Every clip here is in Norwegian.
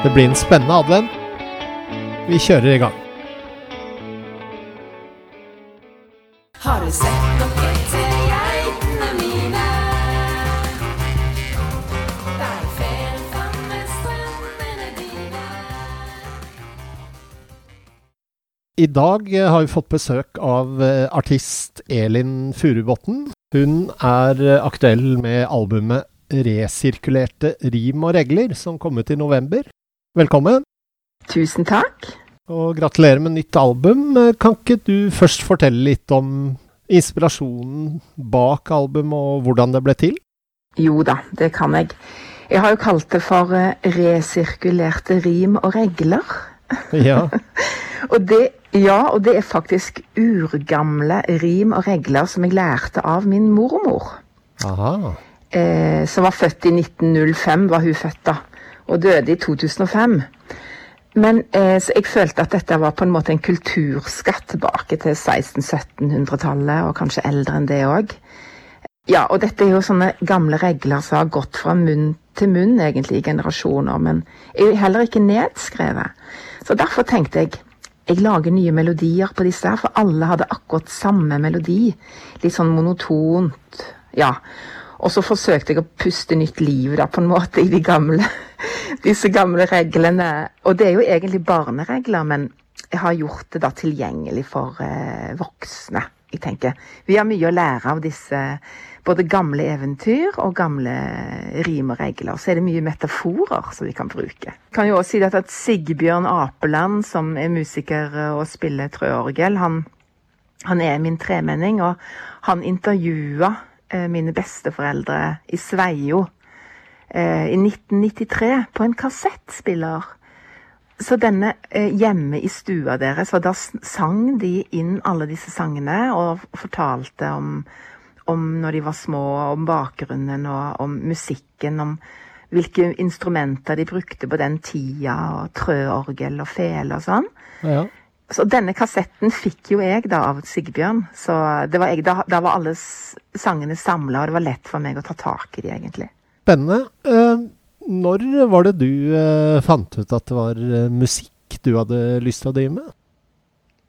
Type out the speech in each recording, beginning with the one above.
Det blir en spennende advent. Vi kjører i gang. Har du sett noe til geitene mine? Der fer fram med strømmene dine. I dag har vi fått besøk av eh, artist Elin Furubotn. Hun er eh, aktuell med albumet Resirkulerte rim og regler, som kom ut i november. Velkommen, Tusen takk. og gratulerer med nytt album. Kan ikke du først fortelle litt om inspirasjonen bak albumet, og hvordan det ble til? Jo da, det kan jeg. Jeg har jo kalt det for eh, resirkulerte rim og regler. Ja, Og det, ja, og det er faktisk urgamle rim og regler som jeg lærte av min mormor. aha. Eh, som var født i 1905, var hun født da. Og døde i 2005. Men eh, jeg følte at dette var på en måte en kulturskatt tilbake til 1600-1700-tallet, og kanskje eldre enn det òg. Ja, og dette er jo sånne gamle regler som har gått fra munn til munn, egentlig, i generasjoner, men er jo heller ikke nedskrevet. Så derfor tenkte jeg jeg lager nye melodier på disse her, for alle hadde akkurat samme melodi. Litt sånn monotont. Ja. Og så forsøkte jeg å puste nytt liv da, på en måte, i de gamle, disse gamle reglene. Og det er jo egentlig barneregler, men jeg har gjort det da tilgjengelig for eh, voksne. Jeg tenker, Vi har mye å lære av disse både gamle eventyr og gamle rim og regler. Så er det mye metaforer som vi kan bruke. Jeg kan jo også si at Sigbjørn Apeland, som er musiker og spiller trøorgel, han, han er min tremenning, og han intervjua eh, mine besteforeldre i Sveio i 1993 på en kassettspiller. Så denne eh, hjemme i stua deres, og da sang de inn alle disse sangene og fortalte om, om når de var små, om bakgrunnen og om musikken, om hvilke instrumenter de brukte på den tida, og trøorgel og fele og sånn. Ja. Så denne kassetten fikk jo jeg da av Sigbjørn. Så det var jeg, da, da var alle sangene samla, og det var lett for meg å ta tak i de, egentlig. Spennende. Eh, Når var det du eh, fant ut at det var eh, musikk du hadde lyst til å drive med?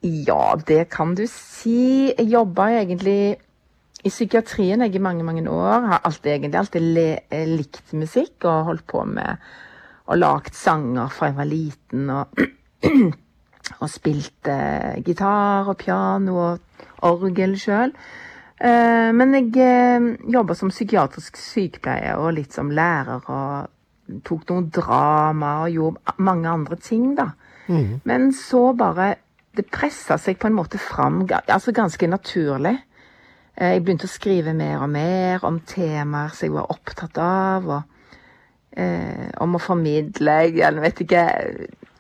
Ja, det kan du si. Jeg jobba egentlig i psykiatrien jeg i mange, mange år. Har alltid, egentlig alltid likt musikk og holdt på med og lagd sanger fra jeg var liten. Og, og spilt eh, gitar og piano og orgel sjøl. Eh, men jeg eh, jobba som psykiatrisk sykepleier og litt som lærer. Og tok noen drama og gjorde mange andre ting, da. Mm. Men så bare Det pressa seg på en måte fram, altså ganske naturlig. Eh, Jeg begynte å skrive mer og mer om temaer som jeg var opptatt av. og eh, Om å formidle jeg vet ikke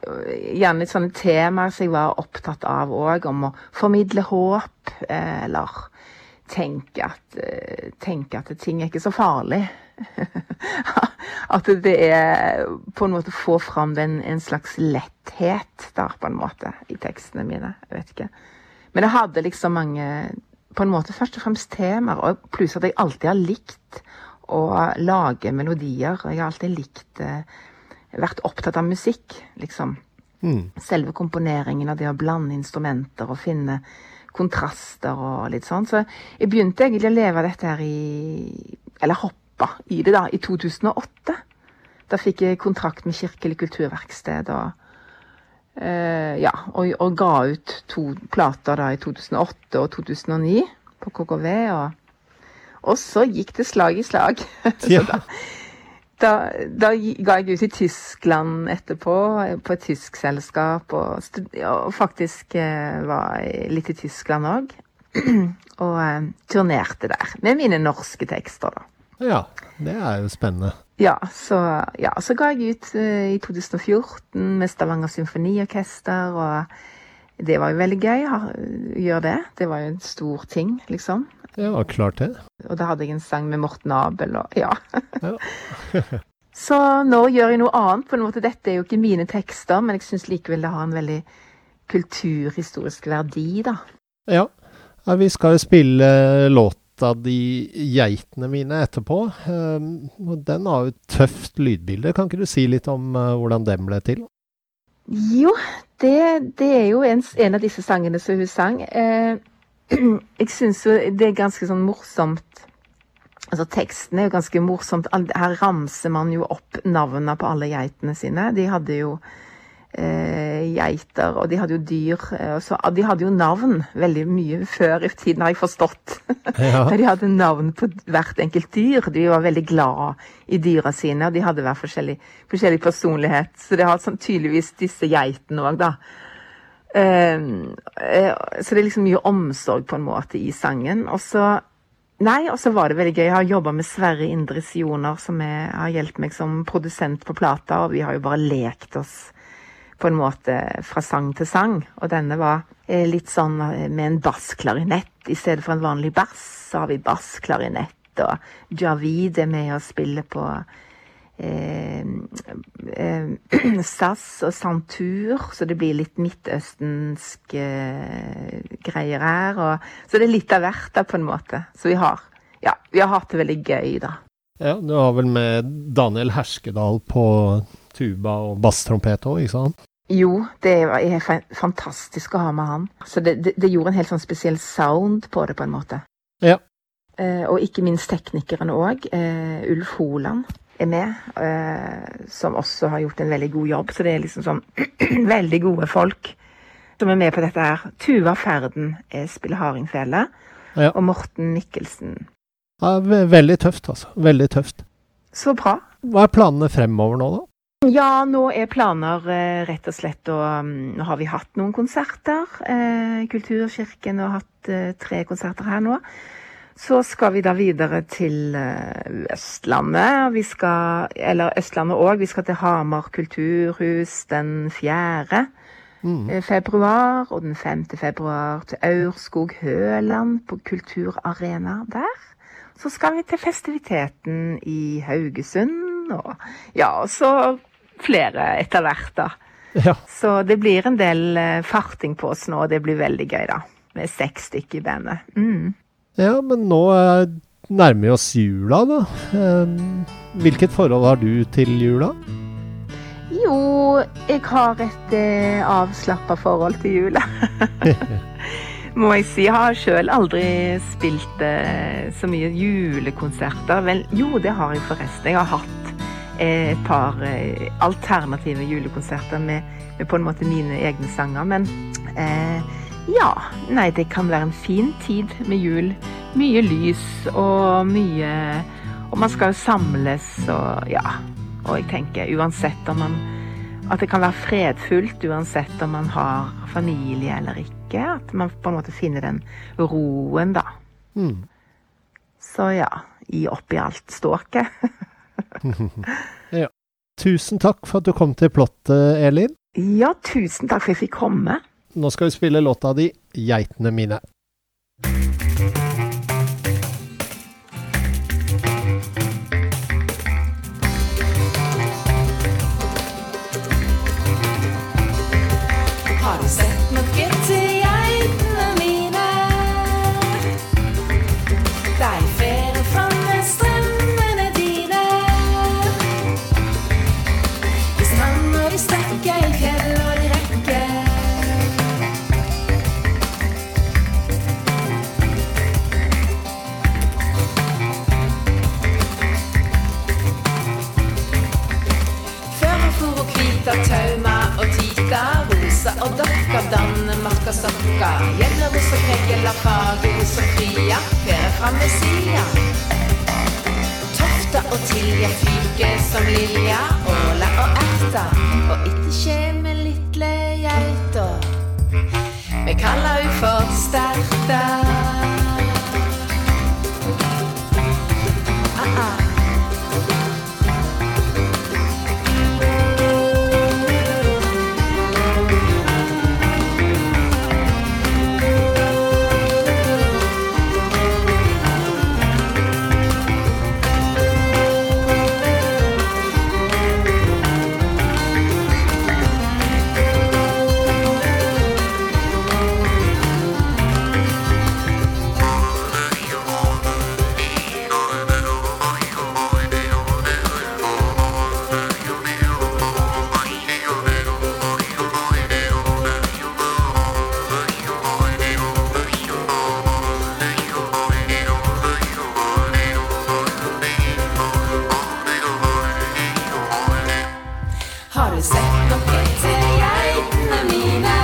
Gjerne sånne temaer som jeg var opptatt av òg. Om å formidle håp, eller tenke at, eh, tenke at ting er ikke så farlig. at det er på en måte få fram den, en slags letthet der, på en måte, i tekstene mine. Jeg vet ikke. Men jeg hadde liksom mange På en måte først og fremst temaer, og pluss at jeg alltid har likt å lage melodier. Jeg har alltid likt eh, Vært opptatt av musikk, liksom Mm. selve komponeringen av det å blande instrumenter og finne kontraster og litt sånn. Så jeg begynte egentlig å leve dette her i Eller hoppa i det, da, i 2008. Da fikk jeg kontrakt med Kirkelig kulturverksted og uh, Ja, og, og ga ut to plater da i 2008 og 2009 på KKV. Og, og så gikk det slag i slag. Så da, da, da ga jeg ut i Tyskland etterpå, på et tysk selskap. Og, og faktisk eh, var litt i Tyskland òg. og eh, turnerte der med mine norske tekster, da. Ja, det er jo spennende. Ja, så, ja, så ga jeg ut eh, i 2014 med Stavanger Symfoniorkester, og det var jo veldig gøy å gjøre det. Det var jo en stor ting, liksom. Ja, klart det. Og da hadde jeg en sang med Morten Abel og ja. Ja. så nå gjør jeg noe annet. på en måte. Dette er jo ikke mine tekster, men jeg syns likevel det har en veldig kulturhistorisk verdi, da. Ja. ja, vi skal jo spille låta de 'Geitene mine' etterpå. Um, den har jo et tøft lydbilde. Kan ikke du si litt om uh, hvordan den ble til? Jo, det, det er jo en, en av disse sangene som hun sang. Eh, jeg syns jo det er ganske sånn morsomt Altså Teksten er jo ganske morsomt. Her ramser man jo opp navnene på alle geitene sine. De hadde jo eh, geiter, og de hadde jo dyr. eh, og Så, de hadde jo navn veldig mye før i tiden, har jeg forstått. Ja. De hadde navn på hvert enkelt dyr. De var veldig glad i dyra sine, og de hadde hver forskjellig, forskjellig personlighet. Så det har sånn tydeligvis disse geitene òg, da. Ehm, eh, så det er liksom mye omsorg på en måte i sangen. Og så Nei, og så var det veldig gøy. Jeg har jobba med Sverre Indre Sioner, som er, har hjulpet meg som produsent på plata, og vi har jo bare lekt oss på en måte fra sang til sang. Og denne var eh, litt sånn eh, med en bassklarinett i stedet for en vanlig bass. Så har vi bassklarinett, og Javid er med og spiller på SAS og Santur, så det blir litt midtøstensk eh, greier her. Og, så det er litt av hvert, da, på en måte. Så vi har, ja, vi har hatt det veldig gøy, da. ja, du har vel med Daniel Herskedal på tuba og basstrompet òg, ikke sant? Jo, det er fantastisk å ha med han. Så det, det, det gjorde en helt sånn spesiell sound på det, på en måte. Ja. Eh, og ikke minst teknikeren òg. Eh, Ulf Holand er med, eh, som også har gjort en veldig god jobb. Så det er liksom sånn veldig gode folk som er med på dette her. Tuva Ferden spiller hardingfele, Ja. og Morten Mikkelsen. Ja, veldig tøft, altså. Veldig tøft. Så bra. Hva er planene fremover nå, da? Ja, nå er planer eh, rett og slett å mm, Nå har vi hatt noen konserter. Eh, Kulturkirken har hatt tre konserter her nå. Så skal vi da videre til eh, Østlandet. Vi skal, eller Østlandet òg. Vi skal til Hamar kulturhus den 4. Mm. eh, februar. Og den 5. februar til Aurskog Høland på Kulturarena der. Så skal vi til festiviteten i Haugesund. Og ja, og så flere etter hvert, da. Ja. Så det blir en del eh, farting på oss nå, og det blir veldig gøy, da. Med seks stykker i bandet. Mm. Ja, men nå eh, nærmer vi oss jula, da. Eh, hvilket forhold har du til jula? Jo, jeg har et eh, avslappa forhold til jula. Må jeg si. Jeg har sjøl aldri spilt eh, så mye julekonserter. Vel, jo, det har jeg forresten. Jeg har hatt eh, et par eh, alternative julekonserter med, med på en måte mine egne sanger. Men eh, ja. Nei, det kan være en fin tid med jul. Mye lys og mye Og man skal jo samles og ja. Og jeg tenker uansett om man At det kan være fredfullt uansett om man har familie eller ikke. At man på en måte finner den roen, da. Mm. Så ja. I opp i alt ståket. Tusen takk for at du kom til plottet, Elin. Ja, tusen takk for at jeg fikk komme. Nå skal vi spille låta di 'Geitene mine'. Ved sida. Tofta og tilja, fyke som lilja, åla og erta. Og etter kjem litle geita. Vi kaller ho for Sterta. Har du sett noe til geitene mine?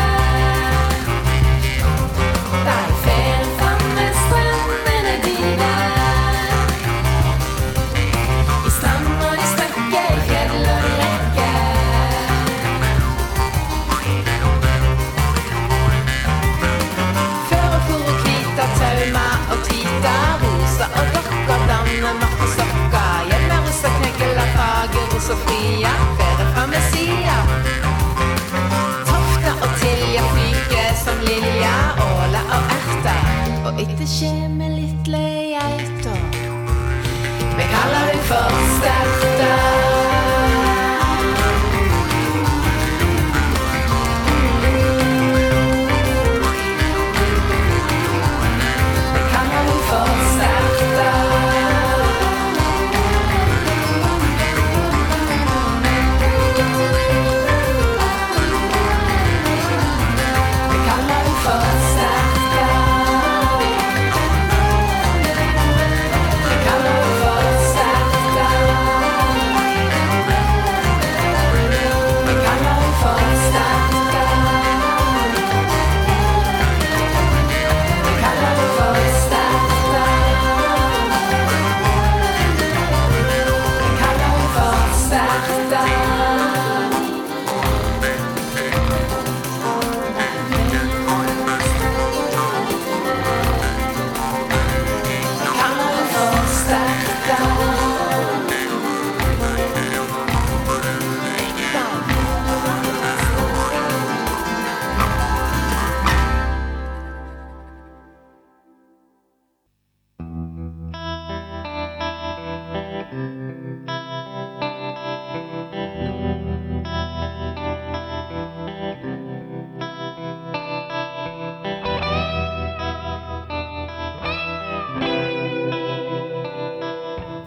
每次写。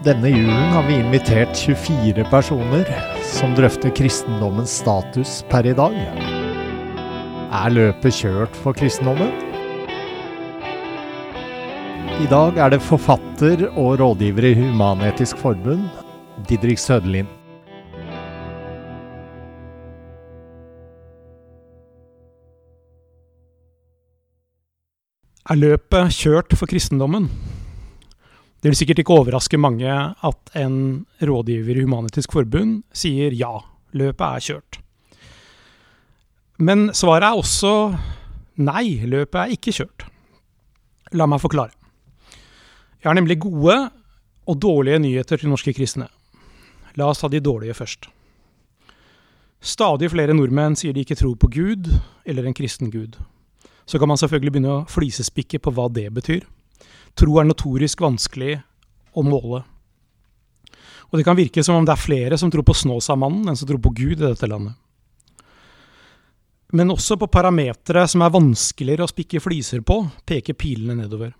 Denne julen har vi invitert 24 personer som drøfter kristendommens status per i dag. Er løpet kjørt for kristendommen? I dag er det forfatter og rådgiver i Human-Etisk Forbund, Didrik Søderlind. Er løpet kjørt for kristendommen? Det vil sikkert ikke overraske mange at en rådgiver i Human-Etisk Forbund sier ja, løpet er kjørt. Men svaret er også nei, løpet er ikke kjørt. La meg forklare. Jeg har nemlig gode og dårlige nyheter til norske kristne. La oss ta de dårlige først. Stadig flere nordmenn sier de ikke tror på Gud eller en kristen Gud. Så kan man selvfølgelig begynne å flisespikke på hva det betyr. Tro er notorisk vanskelig å måle. Og det kan virke som om det er flere som tror på Snåsamannen enn som tror på Gud i dette landet. Men også på parametere som er vanskeligere å spikke fliser på, peker pilene nedover.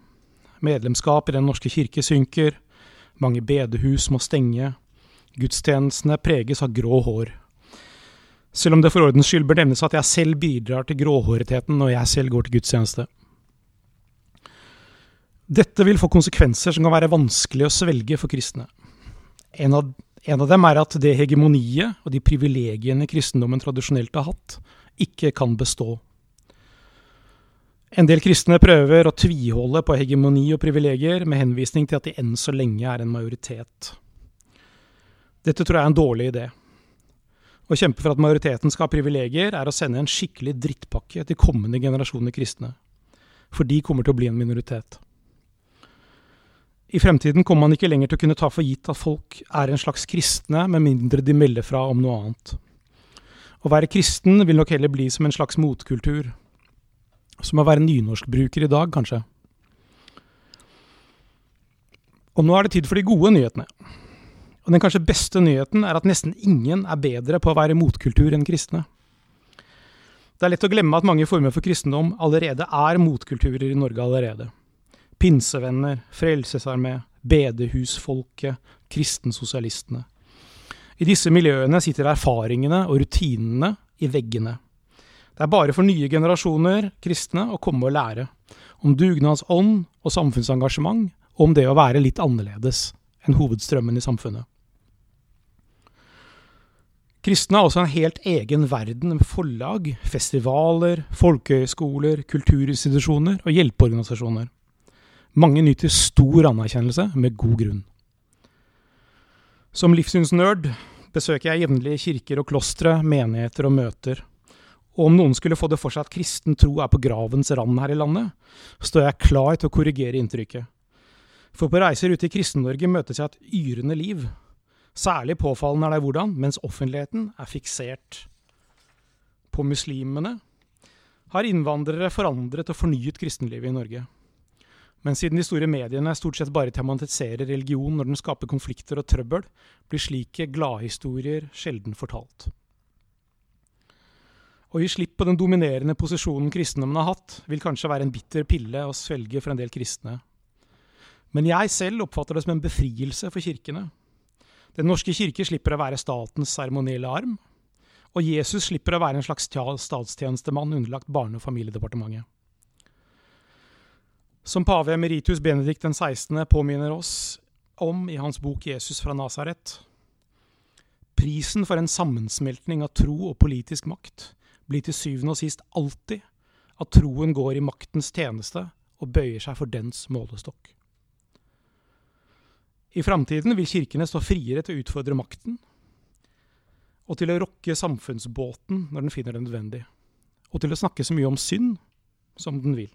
Medlemskap i Den norske kirke synker, mange bedehus må stenge, gudstjenestene preges av grå hår. Selv om det for ordens skyld bør nevnes at jeg selv bidrar til gråhåretheten når jeg selv går til gudstjeneste. Dette vil få konsekvenser som kan være vanskelig å svelge for kristne. En av, en av dem er at det hegemoniet og de privilegiene kristendommen tradisjonelt har hatt, ikke kan bestå. En del kristne prøver å tviholde på hegemoni og privilegier med henvisning til at de enn så lenge er en majoritet. Dette tror jeg er en dårlig idé. Å kjempe for at majoriteten skal ha privilegier, er å sende en skikkelig drittpakke til kommende generasjoner kristne. For de kommer til å bli en minoritet. I fremtiden kommer man ikke lenger til å kunne ta for gitt at folk er en slags kristne, med mindre de melder fra om noe annet. Å være kristen vil nok heller bli som en slags motkultur. Som å være nynorskbruker i dag, kanskje. Og nå er det tid for de gode nyhetene. Og den kanskje beste nyheten er at nesten ingen er bedre på å være motkultur enn kristne. Det er lett å glemme at mange former for kristendom allerede er motkulturer i Norge allerede. Pinsevenner, Frelsesarmé, bedehusfolket, kristensosialistene. I disse miljøene sitter erfaringene og rutinene i veggene. Det er bare for nye generasjoner kristne å komme og lære. Om dugnadsånd og samfunnsengasjement, og om det å være litt annerledes enn hovedstrømmen i samfunnet. Kristne har også en helt egen verden med forlag, festivaler, folkehøyskoler, kulturinstitusjoner og hjelpeorganisasjoner. Mange nyter stor anerkjennelse, med god grunn. Som livssynsnerd besøker jeg jevnlig kirker og klostre, menigheter og møter. Og om noen skulle få det for seg at kristen tro er på gravens rand her i landet, står jeg klar til å korrigere inntrykket. For på reiser ute i Kristen-Norge møtes jeg et yrende liv. Særlig påfallende er det hvordan, mens offentligheten er fiksert på muslimene, har innvandrere forandret og fornyet kristenlivet i Norge. Men siden de store mediene stort sett bare tematiserer religion når den skaper konflikter og trøbbel, blir slike gladhistorier sjelden fortalt. Å gi slipp på den dominerende posisjonen kristendommen har hatt, vil kanskje være en bitter pille å svelge for en del kristne. Men jeg selv oppfatter det som en befrielse for kirkene. Den norske kirke slipper å være statens seremonielle arm, og Jesus slipper å være en slags statstjenestemann underlagt Barne- og familiedepartementet. Som pave emeritus Benedikt 16. påminner oss om i hans bok 'Jesus fra Nasaret', prisen for en sammensmeltning av tro og politisk makt blir til syvende og sist alltid at troen går i maktens tjeneste og bøyer seg for dens målestokk. I framtiden vil kirkene stå friere til å utfordre makten, og til å rokke samfunnsbåten når den finner det nødvendig, og til å snakke så mye om synd som den vil.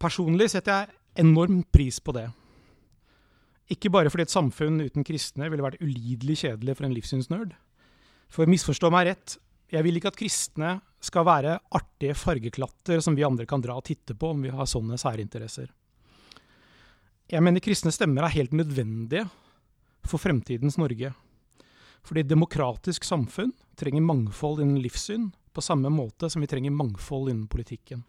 Personlig setter jeg enorm pris på det. Ikke bare fordi et samfunn uten kristne ville vært ulidelig kjedelig for en livssynsnerd. For misforstå meg rett, jeg vil ikke at kristne skal være artige fargeklatter som vi andre kan dra og titte på om vi har sånne særinteresser. Jeg mener kristne stemmer er helt nødvendige for fremtidens Norge. Fordi et demokratisk samfunn trenger mangfold innen livssyn på samme måte som vi trenger mangfold innen politikken.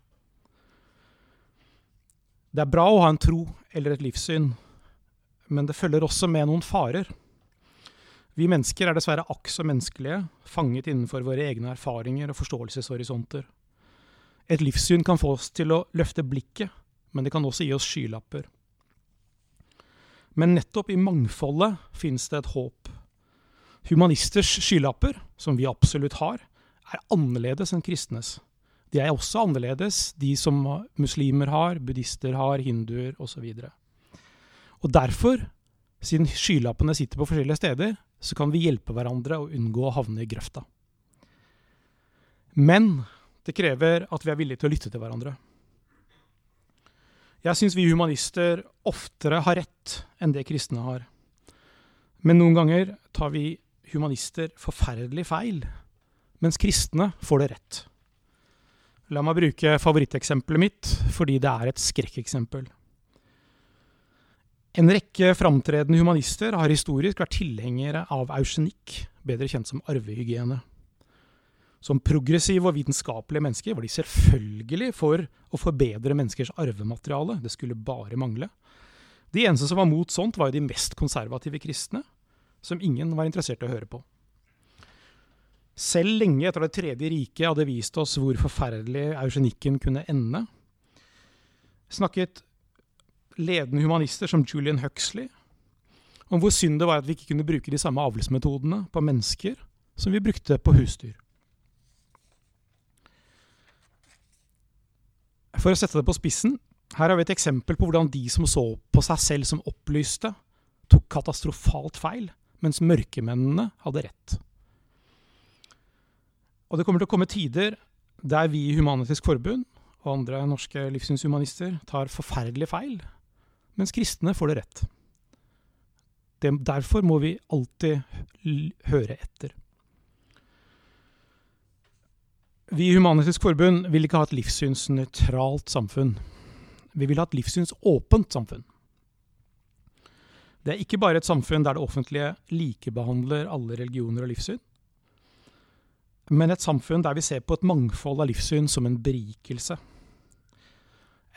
Det er bra å ha en tro eller et livssyn, men det følger også med noen farer. Vi mennesker er dessverre akk så menneskelige, fanget innenfor våre egne erfaringer og forståelseshorisonter. Et livssyn kan få oss til å løfte blikket, men det kan også gi oss skylapper. Men nettopp i mangfoldet finnes det et håp. Humanisters skylapper, som vi absolutt har, er annerledes enn kristnes. De er også annerledes, de som muslimer har, buddhister har, hinduer osv. Og derfor, siden skylappene sitter på forskjellige steder, så kan vi hjelpe hverandre å unngå å havne i grøfta. Men det krever at vi er villige til å lytte til hverandre. Jeg syns vi humanister oftere har rett enn det kristne har. Men noen ganger tar vi humanister forferdelig feil, mens kristne får det rett. La meg bruke favoritteksempelet mitt, fordi det er et skrekkeksempel. En rekke framtredende humanister har historisk vært tilhengere av eugenikk, bedre kjent som arvehygiene. Som progressive og vitenskapelige mennesker var de selvfølgelig for å forbedre menneskers arvemateriale. Det skulle bare mangle. De eneste som var mot sånt, var jo de mest konservative kristne, som ingen var interessert i å høre på. Selv lenge etter Det tredje riket hadde vist oss hvor forferdelig eugenikken kunne ende, snakket ledende humanister som Julian Huxley om hvor synd det var at vi ikke kunne bruke de samme avlsmetodene på mennesker som vi brukte på husdyr. For å sette det på spissen, her har vi et eksempel på hvordan de som så på seg selv som opplyste, tok katastrofalt feil, mens mørkemennene hadde rett. Og det kommer til å komme tider der vi i Humanitisk Forbund og andre norske livssynshumanister tar forferdelig feil, mens kristne får det rett. Det, derfor må vi alltid høre etter. Vi i Humanitisk Forbund vil ikke ha et livssynsnøytralt samfunn. Vi vil ha et livssynsåpent samfunn. Det er ikke bare et samfunn der det offentlige likebehandler alle religioner og livssyn, men et samfunn der vi ser på et mangfold av livssyn som en berikelse.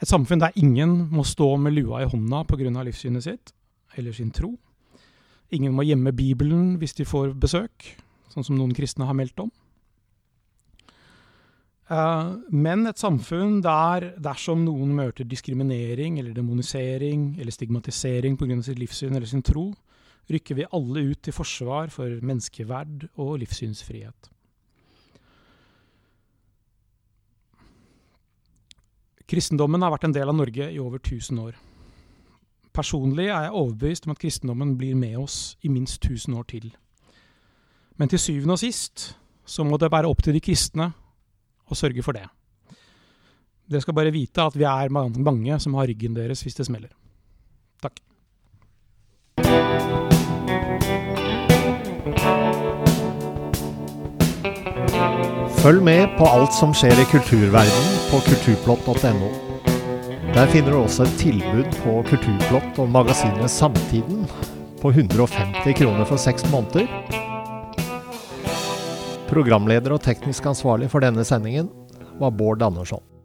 Et samfunn der ingen må stå med lua i hånda pga. livssynet sitt eller sin tro. Ingen må gjemme Bibelen hvis de får besøk, sånn som noen kristne har meldt om. Eh, men et samfunn der dersom noen møter diskriminering eller demonisering eller stigmatisering pga. sitt livssyn eller sin tro, rykker vi alle ut til forsvar for menneskeverd og livssynsfrihet. Kristendommen har vært en del av Norge i over 1000 år. Personlig er jeg overbevist om at kristendommen blir med oss i minst 1000 år til. Men til syvende og sist så må det være opp til de kristne å sørge for det. Dere skal bare vite at vi er mange som har ryggen deres hvis det smeller. Takk. Følg med på alt som skjer i kulturverdenen kulturplott.no. Der finner du også et tilbud på Kulturplott og magasinet Samtiden på 150 kroner for seks måneder. Programleder og teknisk ansvarlig for denne sendingen var Bård Andersson.